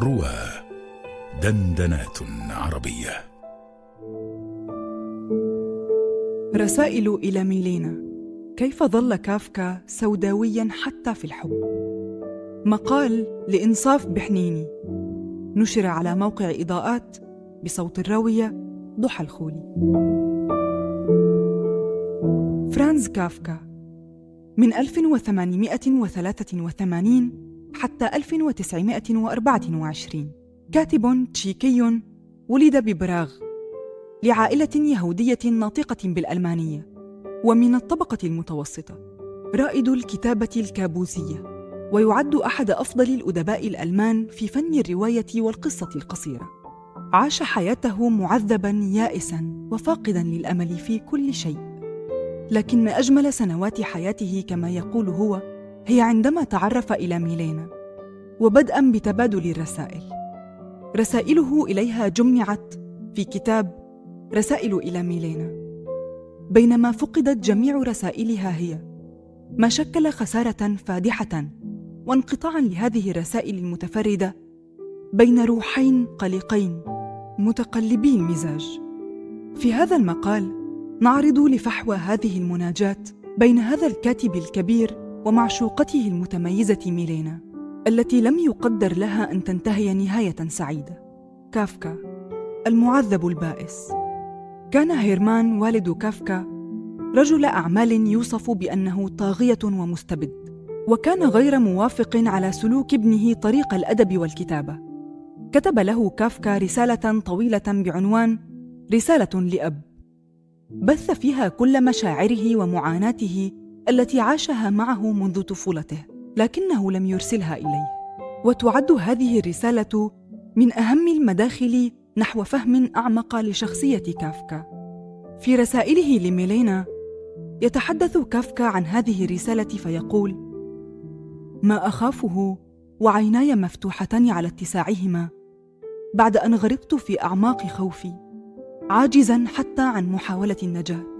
روى دندنات عربية. رسائل إلى ميلينا. كيف ظل كافكا سوداويا حتى في الحب؟ مقال لإنصاف بحنيني. نشر على موقع إضاءات بصوت الراوية ضحى الخولي. فرانز كافكا. من 1883 حتى 1924 كاتب تشيكي ولد ببراغ لعائلة يهودية ناطقة بالألمانية ومن الطبقة المتوسطة رائد الكتابة الكابوسية ويعد أحد أفضل الأدباء الألمان في فن الرواية والقصة القصيرة. عاش حياته معذبا يائسا وفاقدا للأمل في كل شيء. لكن أجمل سنوات حياته كما يقول هو هي عندما تعرف إلى ميلينا وبدءا بتبادل الرسائل. رسائله إليها جمعت في كتاب رسائل إلى ميلينا بينما فقدت جميع رسائلها هي ما شكل خسارة فادحة وانقطاعا لهذه الرسائل المتفردة بين روحين قلقين متقلبي المزاج في هذا المقال نعرض لفحوى هذه المناجاة بين هذا الكاتب الكبير ومعشوقته المتميزة ميلينا التي لم يقدر لها أن تنتهي نهاية سعيدة. كافكا المعذب البائس. كان هيرمان والد كافكا رجل أعمال يوصف بأنه طاغية ومستبد وكان غير موافق على سلوك ابنه طريق الأدب والكتابة. كتب له كافكا رسالة طويلة بعنوان رسالة لأب بث فيها كل مشاعره ومعاناته التي عاشها معه منذ طفولته لكنه لم يرسلها إليه. وتعد هذه الرسالة من أهم المداخل نحو فهم أعمق لشخصية كافكا. في رسائله لميلينا يتحدث كافكا عن هذه الرسالة فيقول ما أخافه وعيناي مفتوحتان على اتساعهما بعد أن غرقت في أعماق خوفي عاجزا حتى عن محاولة النجاة.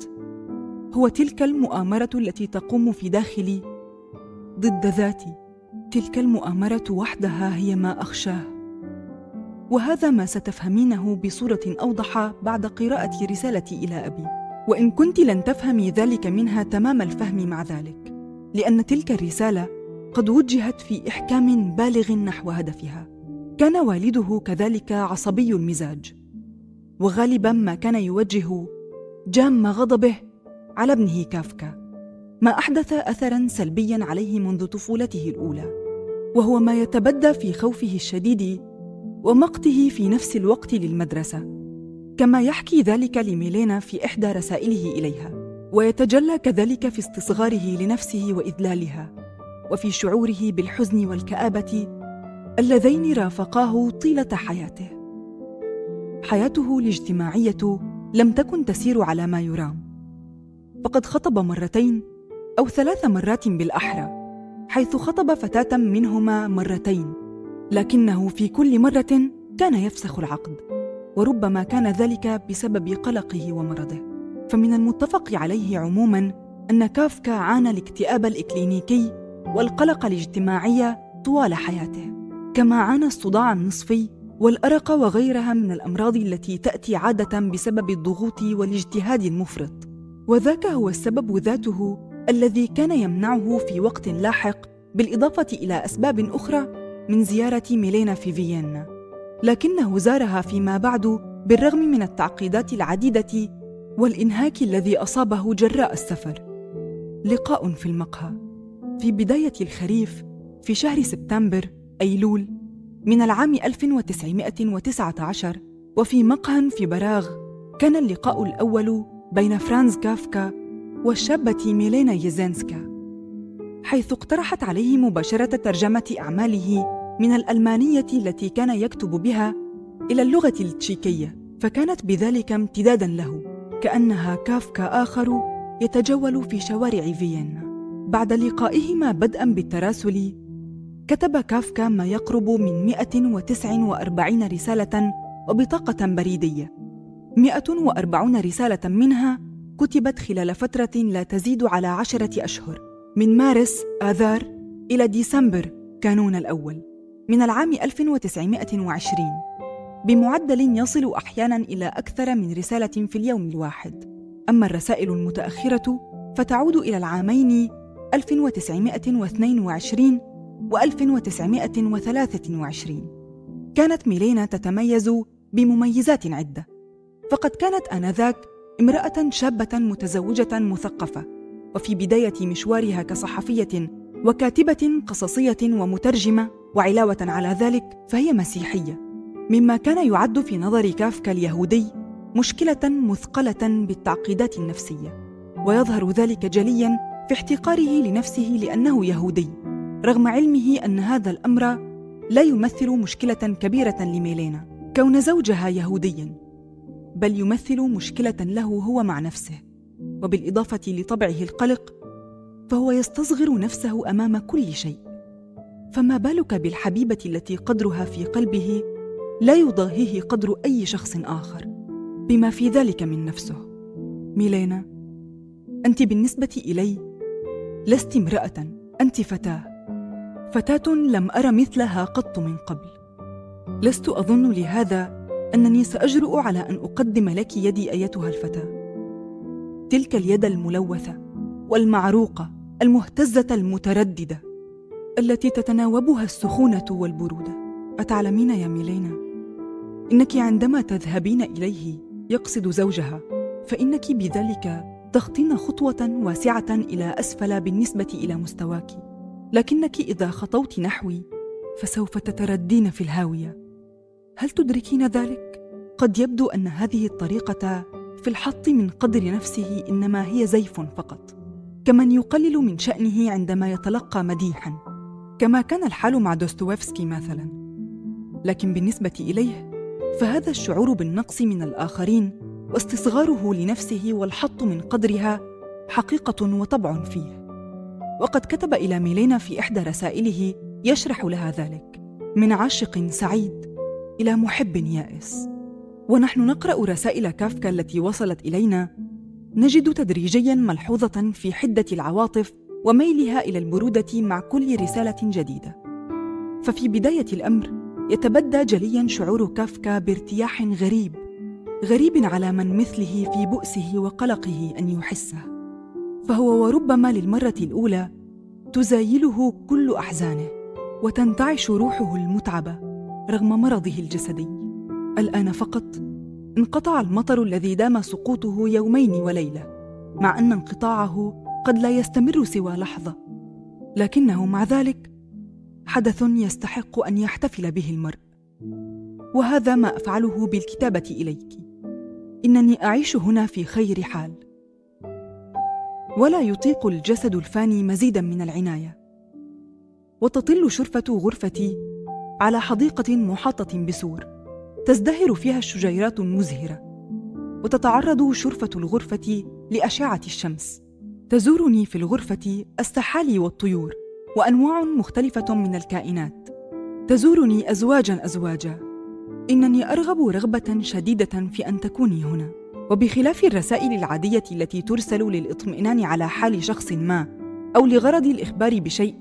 هو تلك المؤامرة التي تقوم في داخلي ضد ذاتي. تلك المؤامرة وحدها هي ما أخشاه. وهذا ما ستفهمينه بصورة أوضح بعد قراءة رسالتي إلى أبي. وإن كنت لن تفهمي ذلك منها تمام الفهم مع ذلك لأن تلك الرسالة قد وجهت في إحكام بالغ نحو هدفها. كان والده كذلك عصبي المزاج وغالبا ما كان يوجه جام غضبه على ابنه كافكا ما أحدث اثرا سلبيا عليه منذ طفولته الأولى وهو ما يتبدى في خوفه الشديد ومقته في نفس الوقت للمدرسة كما يحكي ذلك لميلينا في إحدى رسائله إليها ويتجلى كذلك في استصغاره لنفسه وإذلالها وفي شعوره بالحزن والكآبة اللذين رافقاه طيلة حياته. حياته الاجتماعية لم تكن تسير على ما يرام. فقد خطب مرتين أو ثلاث مرات بالأحرى حيث خطب فتاة منهما مرتين لكنه في كل مرة كان يفسخ العقد وربما كان ذلك بسبب قلقه ومرضه. فمن المتفق عليه عموما أن كافكا عانى الاكتئاب الإكلينيكي والقلق الاجتماعي طوال حياته كما عانى الصداع النصفي والأرق وغيرها من الأمراض التي تأتي عادة بسبب الضغوط والاجتهاد المفرط. وذاك هو السبب ذاته الذي كان يمنعه في وقت لاحق بالإضافة إلى أسباب أخرى من زيارة ميلينا في فيينا. لكنه زارها فيما بعد بالرغم من التعقيدات العديدة والإنهاك الذي أصابه جراء السفر. لقاء في المقهى. في بداية الخريف في شهر سبتمبر أيلول من العام 1919 وفي مقهى في براغ كان اللقاء الأول بين فرانز كافكا والشابة ميلينا يزينسكا حيث اقترحت عليه مباشرة ترجمة أعماله من الألمانية التي كان يكتب بها إلى اللغة التشيكية فكانت بذلك امتدادا له كأنها كافكا آخر يتجول في شوارع فيينا. بعد لقائهما بدءا بالتراسل كتب كافكا ما يقرب من 149 رسالة وبطاقة بريدية. 140 رسالة منها كتبت خلال فترة لا تزيد على عشرة أشهر. من مارس آذار إلى ديسمبر كانون الأول. من العام 1920 بمعدل يصل أحيانا إلى أكثر من رسالة في اليوم الواحد. أما الرسائل المتأخرة فتعود إلى العامين 1922 و 1923 كانت ميلينا تتميز بمميزات عدة. فقد كانت آنذاك امرأة شابة متزوجة مثقفة وفي بداية مشوارها كصحفية وكاتبة قصصية ومترجمة وعلاوة على ذلك فهي مسيحية. مما كان يعد في نظر كافكا اليهودي مشكلة مثقلة بالتعقيدات النفسية. ويظهر ذلك جليا في احتقاره لنفسه لأنه يهودي رغم علمه أن هذا الأمر لا يمثل مشكلة كبيرة لميلينا. كون زوجها يهوديا بل يمثل مشكلة له هو مع نفسه وبالإضافة لطبعه القلق فهو يستصغر نفسه أمام كل شيء. فما بالك بالحبيبة التي قدرها في قلبه لا يضاهيه قدر أي شخص آخر بما في ذلك من نفسه؟ ميلينا أنت بالنسبة إلي لست امرأة أنت فتاة. فتاة لم أر مثلها قط من قبل. لست أظن لهذا أنني سأجرؤ على أن أقدم لك يدي أيتها الفتاة تلك اليد الملوثة والمعروقة المهتزة المترددة التي تتناوبها السخونة والبرودة. أتعلمين يا ميلينا؟ إنك عندما تذهبين إليه يقصد زوجها فإنك بذلك تخطين خطوة واسعة إلى أسفل بالنسبة إلى مستواك. لكنك إذا خطوت نحوي فسوف تتردين في الهاوية. هل تدركين ذلك؟ قد يبدو أن هذه الطريقة في الحط من قدر نفسه إنما هي زيف فقط. كمن يقلل من شأنه عندما يتلقى مديحا. كما كان الحال مع دوستويفسكي مثلا. لكن بالنسبة إليه فهذا الشعور بالنقص من الآخرين واستصغاره لنفسه والحط من قدرها حقيقة وطبع فيه. وقد كتب إلى ميلينا في إحدى رسائله يشرح لها ذلك. من عاشق سعيد. إلى محب يائس. ونحن نقرأ رسائل كافكا التي وصلت إلينا. نجد تدريجيا ملحوظة في حدة العواطف وميلها إلى البرودة مع كل رسالة جديدة. ففي بداية الأمر يتبدى جليا شعور كافكا بارتياح غريب غريب على من مثله في بؤسه وقلقه أن يحسه. فهو وربما للمرة الأولى تزايله كل أحزانه وتنتعش روحه المتعبة. رغم مرضه الجسدي. الآن فقط انقطع المطر الذي دام سقوطه يومين وليلة مع أن انقطاعه قد لا يستمر سوى لحظة. لكنه مع ذلك حدث يستحق أن يحتفل به المرء. وهذا ما أفعله بالكتابة إليك. إنني أعيش هنا في خير حال. ولا يطيق الجسد الفاني مزيدا من العناية. وتطل شرفة غرفتي على حديقة محاطة بسور تزدهر فيها الشجيرات المزهرة وتتعرض شرفة الغرفة لأشعة الشمس. تزورني في الغرفة السحالي والطيور وأنواع مختلفة من الكائنات. تزورني أزواجا أزواجا. إنني أرغب رغبة شديدة في أن تكوني هنا. وبخلاف الرسائل العادية التي ترسل للإطمئنان على حال شخص ما أو لغرض الإخبار بشيء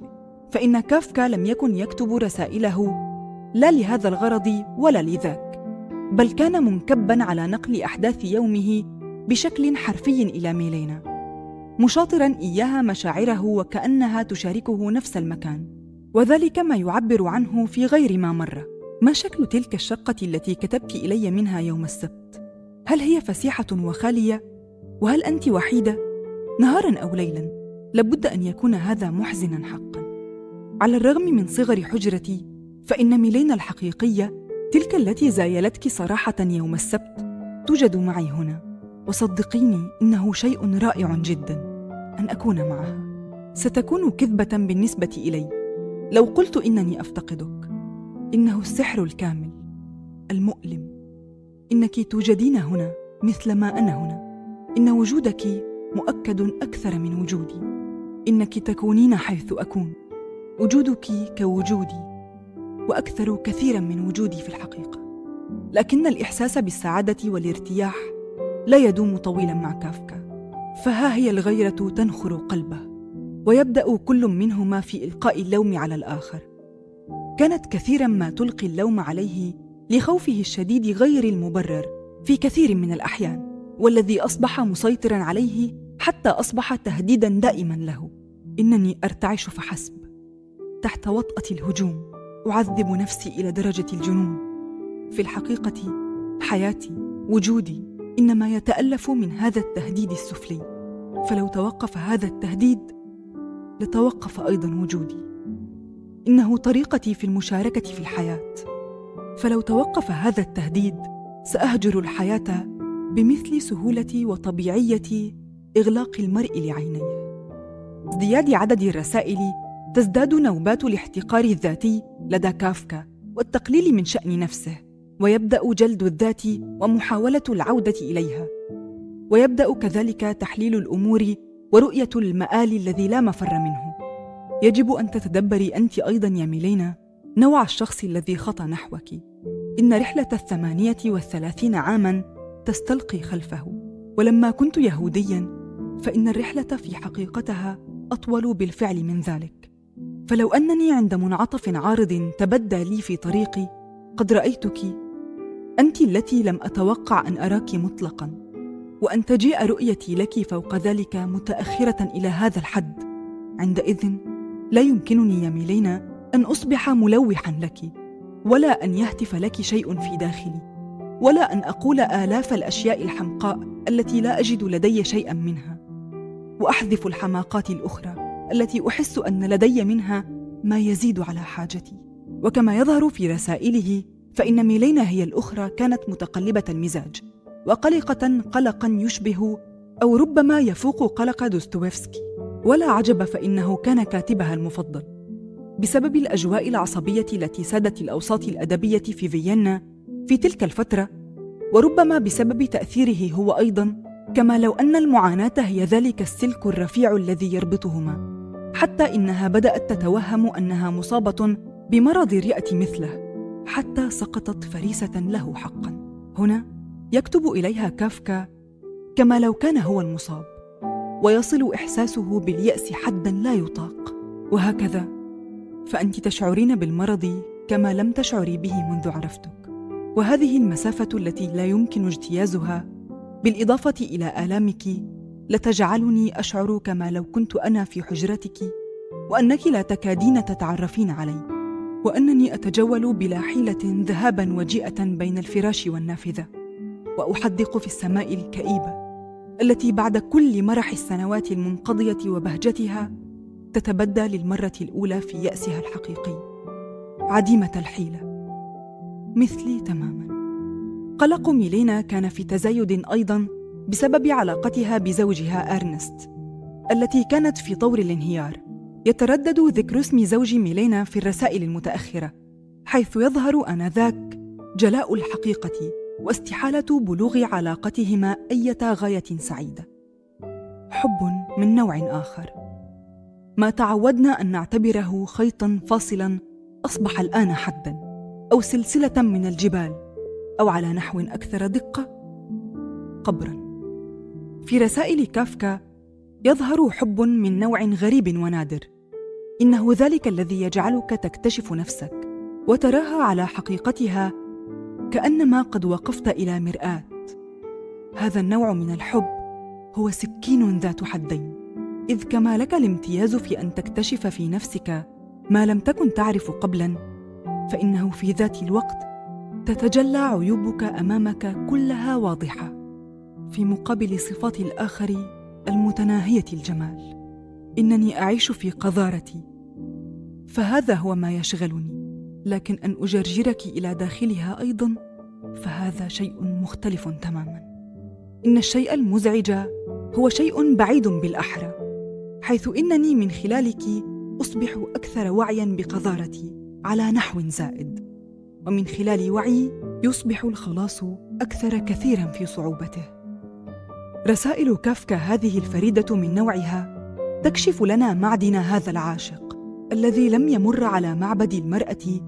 فإن كافكا لم يكن يكتب رسائله لا لهذا الغرض ولا لذاك بل كان منكبا على نقل أحداث يومه بشكل حرفي إلى ميلينا مشاطرا إياها مشاعره وكأنها تشاركه نفس المكان وذلك ما يعبر عنه في غير ما مر. ما شكل تلك الشقة التي كتبت إلي منها يوم السبت؟ هل هي فسيحة وخالية؟ وهل أنت وحيدة؟ نهارا أو ليلا لابد أن يكون هذا محزنا حقا. على الرغم من صغر حجرتي فإن ميلينا الحقيقية تلك التي زايلتك صراحة يوم السبت توجد معي هنا. وصدقيني إنه شيء رائع جدا أن أكون معها. ستكون كذبة بالنسبة إلي. لو قلت إنني أفتقدك. إنه السحر الكامل. المؤلم. إنك توجدين هنا مثل ما أنا هنا. إن وجودك مؤكد أكثر من وجودي. إنك تكونين حيث أكون. وجودك كوجودي. وأكثر كثيرا من وجودي في الحقيقة. لكن الإحساس بالسعادة والارتياح لا يدوم طويلا مع كافكا. فها هي الغيرة تنخر قلبه ويبدأ كل منهما في إلقاء اللوم على الآخر. كانت كثيرا ما تلقي اللوم عليه لخوفه الشديد غير المبرر في كثير من الأحيان والذي أصبح مسيطرا عليه حتى أصبح تهديدا دائما له. إنني أرتعش فحسب تحت وطأة الهجوم. أعذب نفسي إلى درجة الجنون. في الحقيقة حياتي وجودي إنما يتألف من هذا التهديد السفلي. فلو توقف هذا التهديد لتوقف أيضا وجودي. إنه طريقتي في المشاركة في الحياة. فلو توقف هذا التهديد سأهجر الحياة بمثل سهوله وطبيعية إغلاق المرء لعينيه. ازدياد عدد الرسائل تزداد نوبات الاحتقار الذاتي لدى كافكا والتقليل من شأن نفسه ويبدأ جلد الذات ومحاولة العودة إليها. ويبدأ كذلك تحليل الأمور ورؤية المآل الذي لا مفر منه. يجب أن تتدبري أنت أيضا يا ميلينا نوع الشخص الذي خطى نحوك. إن رحلة الثمانية والثلاثين عاما تستلقي خلفه. ولما كنت يهوديا فإن الرحلة في حقيقتها أطول بالفعل من ذلك. فلو أنني عند منعطف عارض تبدى لي في طريقي قد رأيتك. أنت التي لم أتوقع أن أراك مطلقا وأن تجيء رؤيتي لك فوق ذلك متأخرة إلى هذا الحد. عندئذ لا يمكنني يا ميلينا أن أصبح ملوحا لك ولا أن يهتف لك شيء في داخلي ولا أن أقول آلاف الأشياء الحمقاء التي لا أجد لدي شيئا منها. وأحذف الحماقات الأخرى. التي أحس أن لدي منها ما يزيد على حاجتي. وكما يظهر في رسائله فإن ميلينا هي الأخرى كانت متقلبة المزاج وقلقة قلقا يشبه أو ربما يفوق قلق دوستويفسكي. ولا عجب فإنه كان كاتبها المفضل. بسبب الأجواء العصبية التي سادت الأوساط الأدبية في فيينا في تلك الفترة وربما بسبب تأثيره هو أيضا كما لو أن المعاناة هي ذلك السلك الرفيع الذي يربطهما. حتى إنها بدأت تتوهم أنها مصابة بمرض الرئة مثله حتى سقطت فريسة له حقا. هنا يكتب إليها كافكا كما لو كان هو المصاب ويصل إحساسه باليأس حدا لا يطاق. وهكذا فأنت تشعرين بالمرض كما لم تشعري به منذ عرفتك. وهذه المسافة التي لا يمكن اجتيازها بالإضافة إلى آلامك لتجعلني أشعر كما لو كنت أنا في حجرتك وأنك لا تكادين تتعرفين علي وأنني أتجول بلا حيلة ذهابا وجيئة بين الفراش والنافذة. وأحدق في السماء الكئيبة التي بعد كل مرح السنوات المنقضية وبهجتها تتبدى للمرة الأولى في يأسها الحقيقي. عديمة الحيلة. مثلي تماما. قلق ميلينا كان في تزايد أيضا بسبب علاقتها بزوجها أرنست التي كانت في طور الانهيار. يتردد ذكر اسم زوج ميلينا في الرسائل المتأخرة حيث يظهر آنذاك جلاء الحقيقة واستحالة بلوغ علاقتهما إيه غاية سعيدة. حب من نوع آخر. ما تعودنا أن نعتبره خيطا فاصلا أصبح الآن حدا أو سلسلة من الجبال أو على نحو أكثر دقة قبرا. في رسائل كافكا يظهر حب من نوع غريب ونادر. إنه ذلك الذي يجعلك تكتشف نفسك وتراها على حقيقتها كأنما قد وقفت إلى مرآة. هذا النوع من الحب هو سكين ذات حدين. إذ كما لك الامتياز في أن تكتشف في نفسك ما لم تكن تعرف قبلا فإنه في ذات الوقت تتجلى عيوبك أمامك كلها واضحة. في مقابل صفات الآخر المتناهية الجمال. إنني أعيش في قذارتي. فهذا هو ما يشغلني. لكن أن أجرجرك إلى داخلها أيضا فهذا شيء مختلف تماما. إن الشيء المزعج هو شيء بعيد بالأحرى حيث إنني من خلالك أصبح أكثر وعيا بقذارتي على نحو زائد. ومن خلال وعي يصبح الخلاص أكثر كثيرا في صعوبته. رسائل كافكا هذه الفريدة من نوعها تكشف لنا معدن هذا العاشق الذي لم يمر على معبد المرأة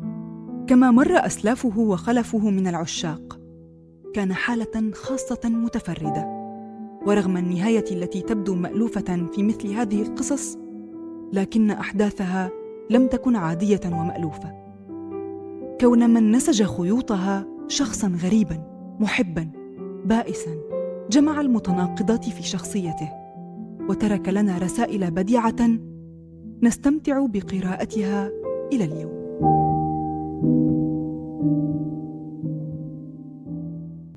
كما مر أسلافه وخلفه من العشاق. كان حالة خاصة متفردة ورغم النهاية التي تبدو مألوفة في مثل هذه القصص لكن أحداثها لم تكن عادية ومألوفة. كون من نسج خيوطها شخصا غريبا محبا بائسا. جمع المتناقضات في شخصيته وترك لنا رسائل بديعة نستمتع بقراءتها إلى اليوم.